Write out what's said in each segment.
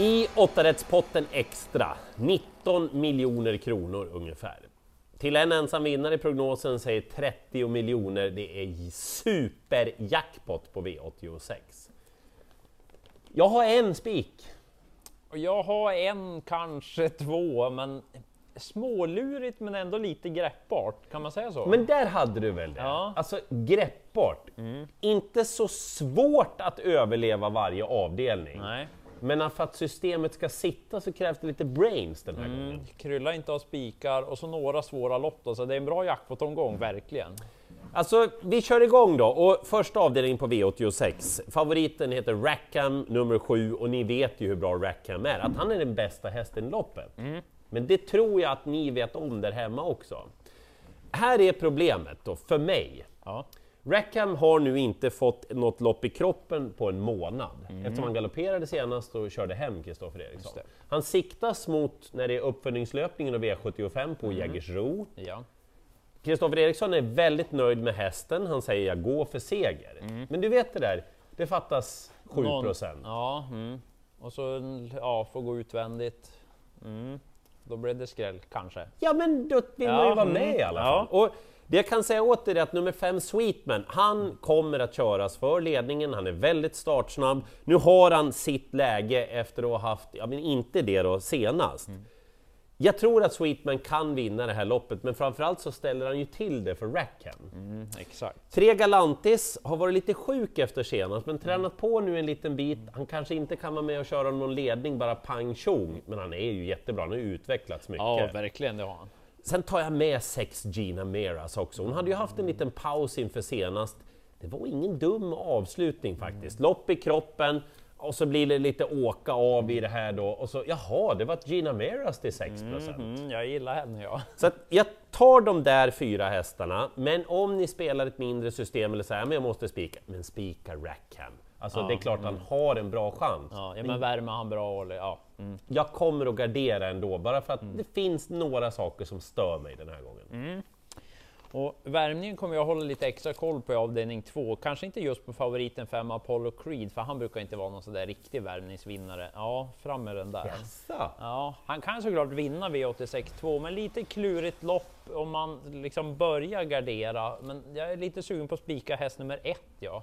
I åttarättspotten extra, 19 miljoner kronor ungefär. Till en ensam vinnare i prognosen säger 30 miljoner, det är superjackpot på V86. Jag har en spik. Jag har en, kanske två, men smålurigt men ändå lite greppbart, kan man säga så? Men där hade du väl det? Ja. Alltså greppbart. Inte så svårt att överleva varje avdelning. Nej. Men för att systemet ska sitta så krävs det lite brains den här Mm. gången. Krylla inte av spikar och så några svåra lopp då, så det är en bra jackpot-omgång, verkligen. Alltså, vi kör igång då och första avdelningen på V86. Favoriten heter Rackham nummer 7 och ni vet ju hur bra Rackham är, att han är den bästa hästen i loppet. Men det tror jag att ni vet om där hemma också. Här är problemet då, för mig. Ja. Rackham har nu inte fått något lopp i kroppen på en månad eftersom han galopperade senast och körde hem Kristoffer Eriksson. Han siktas mot, när det är uppföljningslöpningen och V75 på Jägersro. Ja. Kristoffer Eriksson är väldigt nöjd med hästen, han säger jag går för seger. Men du vet det där, det fattas 7 Någon- procent. Ja, mm. och så ja, får gå utvändigt. Mm. Då blir det skräll, kanske. Ja men då vill man Ja, ju vara mm, med i alla ja. fall. Och det jag kan säga åt er är att nummer 5 Sweetman, han kommer att köras för ledningen, han är väldigt startsnabb. Nu har han sitt läge efter att ha haft, ja men inte det då senast. Mm. Jag tror att Sweetman kan vinna det här loppet, men framförallt så ställer han ju till det för Rackham. Mm, exakt. Tre Galantis har varit lite sjuk efter senast, men tränat på nu en liten bit. Han kanske inte kan vara med och köra någon ledning, bara pang tjong, men han är ju jättebra, han har utvecklats mycket. Ja, verkligen, det har han. Sen tar jag med sex Gina Meras också. Hon hade ju haft en liten paus inför senast. Det var ingen dum avslutning faktiskt. Lopp i kroppen och så blir det lite åka av i det här då. Och så, jaha, det var Gina Meras till 6 Mm, jag gillar henne, ja. Så att jag tar de där fyra hästarna, men om ni spelar ett mindre system eller så här, men jag måste spika, men spika Rackham. Alltså det är klart han har en bra chans. Ja, ja men värmer han bra och ja. Mm. Jag kommer att gardera ändå, bara för att det finns några saker som stör mig den här gången. Mm. Och värmningen kommer jag hålla lite extra koll på i avdelning två. Kanske inte just på favoriten 5 Apollo Creed, för han brukar inte vara någon sådär riktig värmningsvinnare. Ja, fram med den där. Jaså? Ja, han kan såklart vinna V86.2, men lite klurigt lopp om man liksom börjar gardera. Men jag är lite sugen på att spika häst nummer ett, ja.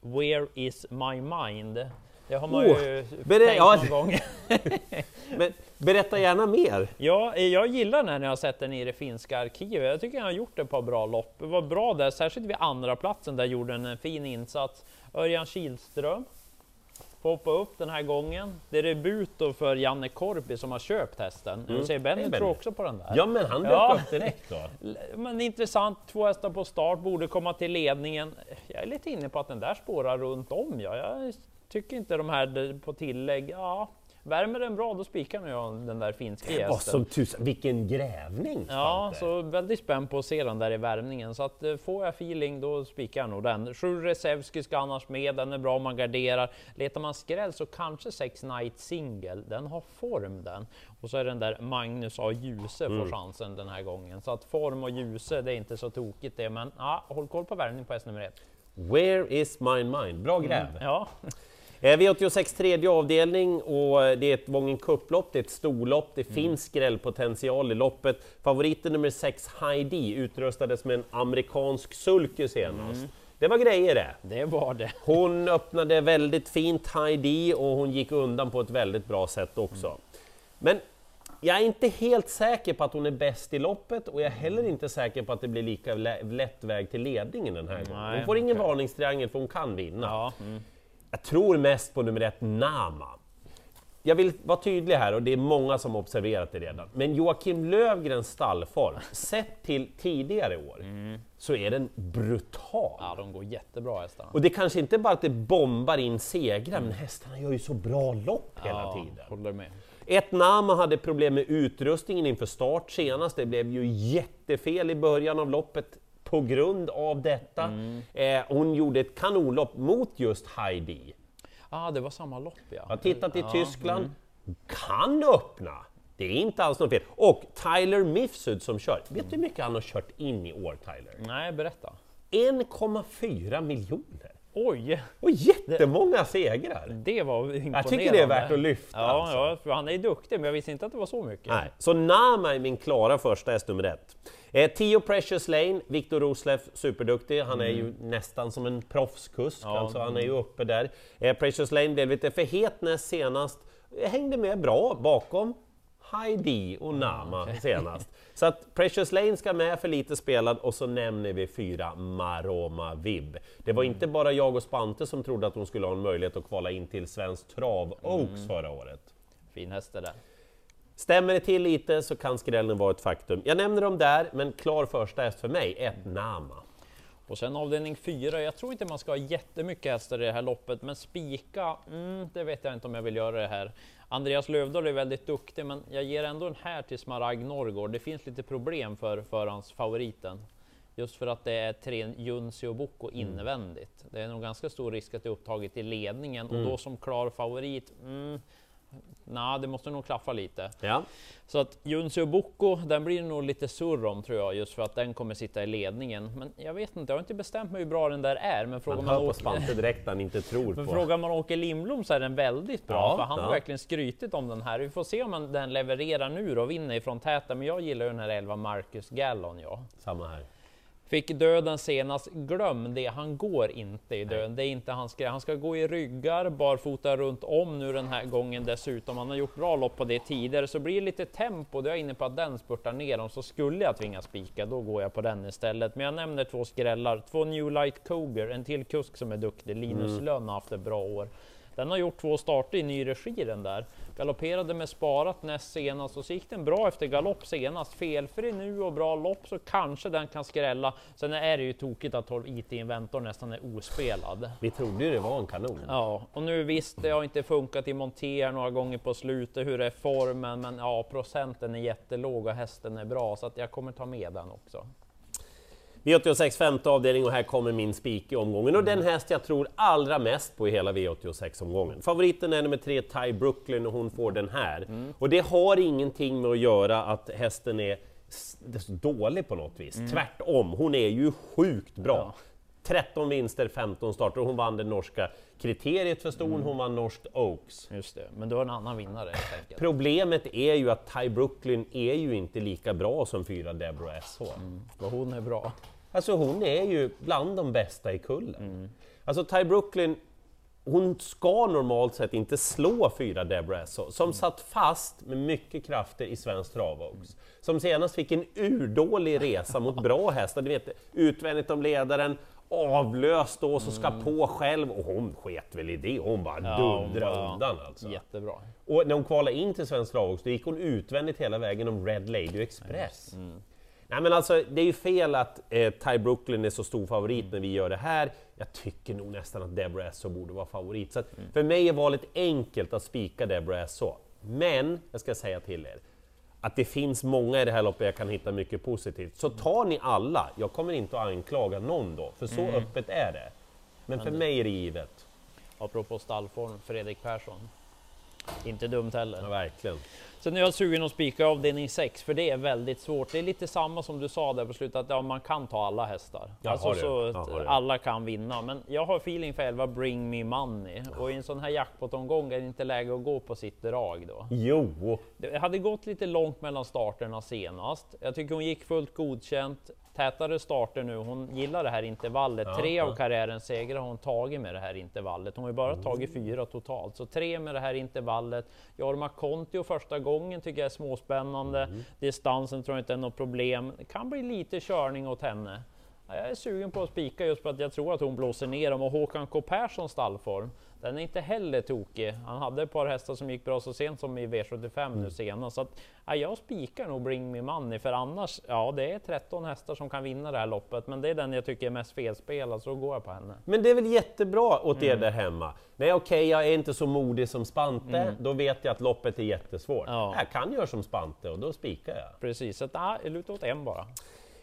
Where is my mind? Det har man Oh, ju tänkt ja. någon gång. Men berätta gärna mer! Ja, jag gillar den här när jag har sett den i det finska arkivet. Jag tycker han har gjort ett par bra lopp. Det var bra där, särskilt vid andra platsen där gjorde han en fin insats. Örjan Kihlström får hoppa upp den här gången. Det är debut då för Janne Korpi som har köpt hästen. Mm. Benny Hej, Benny. tror också på den där. Ja, men han dök Ja. upp direkt då. Men intressant, två hästar på start, borde komma till ledningen. Jag är lite inne på att den där spårar runt om. Ja. Jag tycker inte de här på tillägg, ja, värmer den bra då spikar nog den där finska var hästen. som tusan, vilken grävning! Ja, så väldigt spänd på att se den där i värmningen. Så att eh, får jag feeling då spikar jag nog den. Sju Resevski ska annars med, den är bra om man garderar. Letar man skräll så kanske Sex Night Single, den har form den. Och så är den där Magnus A. Djuse får chansen den här gången. Så att form och Djuse, det är inte så tokigt det. Men ja, håll koll på värmning på häst nummer ett. Where is my mind? Bra gräv! Ja, Eh, V86 tredje avdelning och eh, det är ett Vången Cup-lopp, det är ett storlopp, det finns skrällpotential i loppet. Favoriten nummer 6 Heidi utrustades med en amerikansk sulky senast. Det var grejer det! det var det. Hon öppnade väldigt fint Heidi och hon gick undan på ett väldigt bra sätt också. Men jag är inte helt säker på att hon är bäst i loppet och jag är heller inte säker på att det blir lika lä- lätt väg till ledningen den här gången. Hon får ingen okej. varningstriangel för hon kan vinna. Ja, mm. Jag tror mest på nummer ett, Nama. Jag vill vara tydlig här och det är många som observerat det redan. Men Joakim Lövgrens stallform, sett till tidigare år, så är den brutal. ja, de går jättebra hästarna. Och det kanske inte bara att det bombar in segrar, men hästarna gör ju så bra lopp hela ja, tiden. Håller med. Ett Nama hade problem med utrustningen inför start senast. Det blev ju jättefel i början av loppet på grund av detta. Eh, hon gjorde ett kanonlopp mot just Heidi. Ah, det var samma lopp ja. Jag har tittat i Ja, Tyskland, kan öppna! Det är inte alls något fel. Och Tyler Mifsud som kör, vet du hur mycket han har kört in i år Tyler? Nej, berätta. 1,4 miljoner! Oj! Och jättemånga segrar! Det var imponerande. Jag tycker det är värt att lyfta. Ja, alltså. ja han är duktig, men jag visste inte att det var så mycket. Nej. Så Nama är min klara första häst nummer ett. Eh, Tio Precious Lane, Viktor Roslev, superduktig. Han är ju nästan som en proffskusk, Ja. alltså han är ju uppe där. Eh, Precious Lane blev lite för het näst senast, hängde med bra bakom Heidi och Nama senast. Så att Precious Lane ska med för lite spelad och så nämner vi fyra Maroma Vib. Det var inte bara jag och Spante som trodde att hon skulle ha en möjlighet att kvala in till Svensk Trav Oaks förra året. Fin häst det där. Stämmer det till lite så kan skrällen vara ett faktum. Jag nämner dem där, men klar första häst för mig, ett Nama. Och sen avdelning 4, jag tror inte man ska ha jättemycket hästar i det här loppet, men spika, mm, det vet jag inte om jag vill göra det här. Andreas Lövdahl är väldigt duktig, men jag ger ändå den här till Smaragd Norrgård. Det finns lite problem för förhandsfavoriten. Just för att det är tre Junsi och Boko invändigt. Det är nog ganska stor risk att det är upptaget i ledningen och då som klar favorit, mm, Nej, det måste nog klaffa lite. Ja. Så att Junsi och Boko, den blir nog lite surr om tror jag, just för att den kommer sitta i ledningen. Men jag vet inte, jag har inte bestämt mig hur bra den där är. Men frågar Man man, hör på Åke, Spante direkt han inte tror men på... frågar man Åke Lindblom så är den väldigt bra, Ja, för han har ja. verkligen skrytit om den här. Vi får se om den levererar nu och vinner ifrån täta, men jag gillar ju den här 11 Marcus Gallon. Ja. Samma här. Fick döden senast, glöm det, han går inte i döden. Det är inte hans grej. Han ska gå i ryggar, barfota runt om nu den här gången dessutom. Han har gjort bra lopp på det tidigare, så blir det lite tempo. Då är jag inne på att den spurtar ner dem, så skulle jag tvingas spika, då går jag på den istället. Men jag nämner två skrällar, två New Light Cougar, en till kusk som är duktig, Linus Lönn har haft ett bra år. Den har gjort två starter i ny regi den där. Galopperade med sparat näst senast och så gick den bra efter galopp senast. Felfri nu och bra lopp så kanske den kan skrälla. Sen är det ju tokigt att 12 IT Inventor nästan är ospelad. Vi trodde ju det var en kanon. Ja, och nu visst, det har inte funkat i monter några gånger på slutet. Hur är formen? Men ja, procenten är jättelåg och hästen är bra så att jag kommer ta med den också. V86 femte avdelning och här kommer min spik i omgången och den häst jag tror allra mest på i hela V86-omgången. Favoriten är nummer tre, Ty Brooklyn och hon får den här. Och det har ingenting med att göra att hästen är dålig på något vis. Tvärtom, hon är ju sjukt bra. Ja. 13 vinster, 15 starter hon vann det norska kriteriet för ston, hon vann norskt Oaks. Just det, men du har en annan vinnare. Problemet är ju att Ty Brooklyn är ju inte lika bra som fyra Deborah SH. Och hon är bra. Alltså hon är ju bland de bästa i kullen. Alltså Ty Brooklyn, hon ska normalt sett inte slå fyra Deborah Esso, som satt fast med mycket krafter i svensk travox. Som senast fick en urdålig resa mot bra hästar, du vet utvändigt om ledaren, avlöst då, så ska på själv, och hon sket väl i det, hon bara Ja, dundrade var undan alltså. Jättebra. Och när hon kvalade in till Svensk Travox, då gick hon utvändigt hela vägen om Red Lady Express. Nej men alltså, det är ju fel att eh, Ty Brooklyn är så stor favorit när vi gör det här. Jag tycker nog nästan att Deborah Esso borde vara favorit. Så att för mig är valet enkelt att spika Deborah Esso. Men, jag ska säga till er, att det finns många i det här loppet jag kan hitta mycket positivt. Så tar ni alla, jag kommer inte att anklaga någon då, för så öppet är det. Men för mig är det givet. Apropå stallform, Fredrik Persson. Inte dumt heller. Ja, verkligen. Sen är jag sugen att spika avdelning 6, för det är väldigt svårt. Det är lite samma som du sa där på slutet, att ja, man kan ta alla hästar. Alltså så att alla kan vinna. Men jag har feeling för 11 Bring Me Money. Och i en sån här jackpot-omgång är det inte läge att gå på sitt drag då. Jo, Det hade gått lite långt mellan starterna senast. Jag tycker hon gick fullt godkänt. Tätare starter nu. Hon gillar det här intervallet. Ja, tre ja. av karriärens segrar har hon tagit med det här intervallet. Hon har ju bara tagit fyra totalt, så tre med det här intervallet. Jorma Kontio första gången tycker jag är småspännande. Distansen tror jag inte är något problem. Det kan bli lite körning åt henne. Ja, Jag är sugen på att spika just för att jag tror att hon blåser ner dem och Håkan K Perssons stallform, den är inte heller tokig. Han hade ett par hästar som gick bra så sent som i V75 nu senast. Så att, ja, jag spikar nog Bring Me Money för annars, ja det är 13 hästar som kan vinna det här loppet. Men det är den jag tycker är mest felspelad så då går jag på henne. Men det är väl jättebra åt Mm. er där hemma? Nej okej, jag är inte så modig som Spante, då vet jag att loppet är jättesvårt. Mm. Ja. Jag kan göra som Spante och då spikar jag. Precis, så att, ja, jag lutar åt en bara.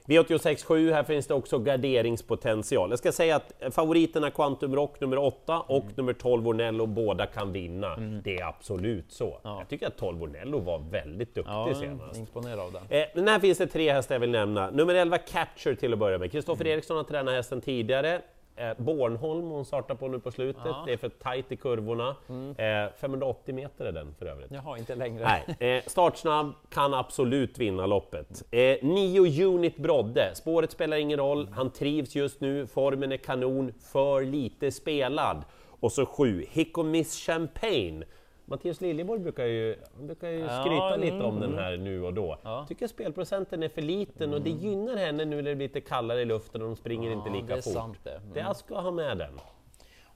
V86.7, här finns det också garderingspotential. Jag ska säga att favoriterna Quantum Rock nummer 8 och Mm. nummer 12 Ornello båda kan vinna. Det är absolut så. Ja. Jag tycker att 12 Ornello var väldigt duktig Ja, senast. imponerad av den. Eh, men här finns det tre hästar jag vill nämna. Nummer 11 Capture till att börja med. Kristoffer Mm. Eriksson har tränat hästen tidigare. Eh, Bornholm hon startar på nu på slutet, Ja. det är för tajt i kurvorna. Eh, 580 meter är den för övrigt. Jaha, inte längre. Nej, eh, startsnabb, kan absolut vinna loppet. Eh, 9 Unit Brodde, spåret spelar ingen roll, han trivs just nu, formen är kanon, för lite spelad. Och så 7 Hick och Miss Champagne. Mattias Liljeborg brukar ju, han brukar ju Ja, skryta lite om mm, den här nu och då. Ja. Tycker spelprocenten är för liten och det gynnar henne nu när det blir lite kallare i luften och de springer inte Ja, lika det är fort. sant det. Mm. Det jag ska ha med den.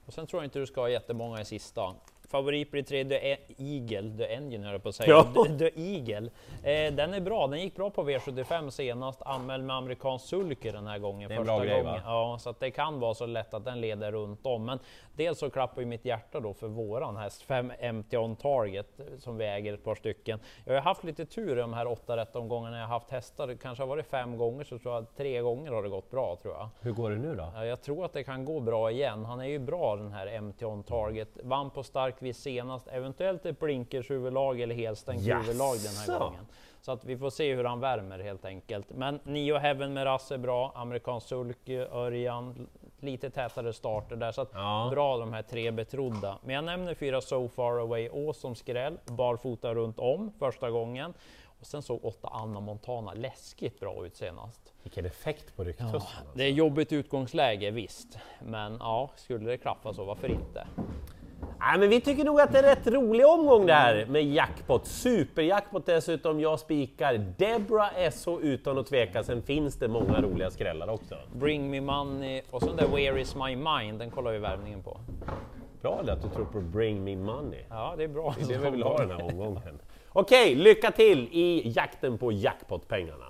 Och sen tror jag inte du ska ha jättemånga i sista. Favorit blir tre The Eagle, The Engine höll jag på att säga. Ja. The, The Eagle. Eh, den är bra, den gick bra på V75 senast, anmäld med amerikansk sulke den här gången. Det är en första bra grej, gången. va? Ja, så att det kan vara så lätt att den leder runt om. Men dels så klappar ju mitt hjärta då för våran häst, 5 MT on target, som vi äger ett par stycken. Jag har haft lite tur i de här åtta rätt omgångarna jag har haft hästar. Det kanske har varit fem gånger, så tror jag tre gånger har det gått bra tror jag. Hur går det nu då? Ja, jag tror att det kan gå bra igen. Han är ju bra den här MT on target. Vann på stark vid senast, eventuellt ett blinkers huvudlag eller helstängt Jaså? huvudlag den här gången. Så att vi får se hur han värmer helt enkelt. Men Nio Heaven med Rasse är bra, amerikansk sulke, Örjan, lite tätare starter där. Så att Ja. bra de här tre betrodda. Men jag nämner fyra So Far Away Å som skräll, barfota runt om första gången. Och sen såg åtta Anna Montana läskigt bra ut senast. Vilken effekt på rycktussen. Ja, alltså. det är jobbigt utgångsläge visst, men ja, skulle det klaffa så varför inte? Nej, men vi tycker nog att det är en rätt rolig omgång det här med jackpot. Superjackpot dessutom, jag spikar. Debra SO utan att tveka, sen finns det många roliga skrällar också. Bring me money och sen där Where is my mind, den kollar vi värvningen på. Bra att du tror på Bring Me Money. Ja, det är bra. Det är det vi vill ha den här omgången. Okej, lycka till i jakten på jackpotpengarna!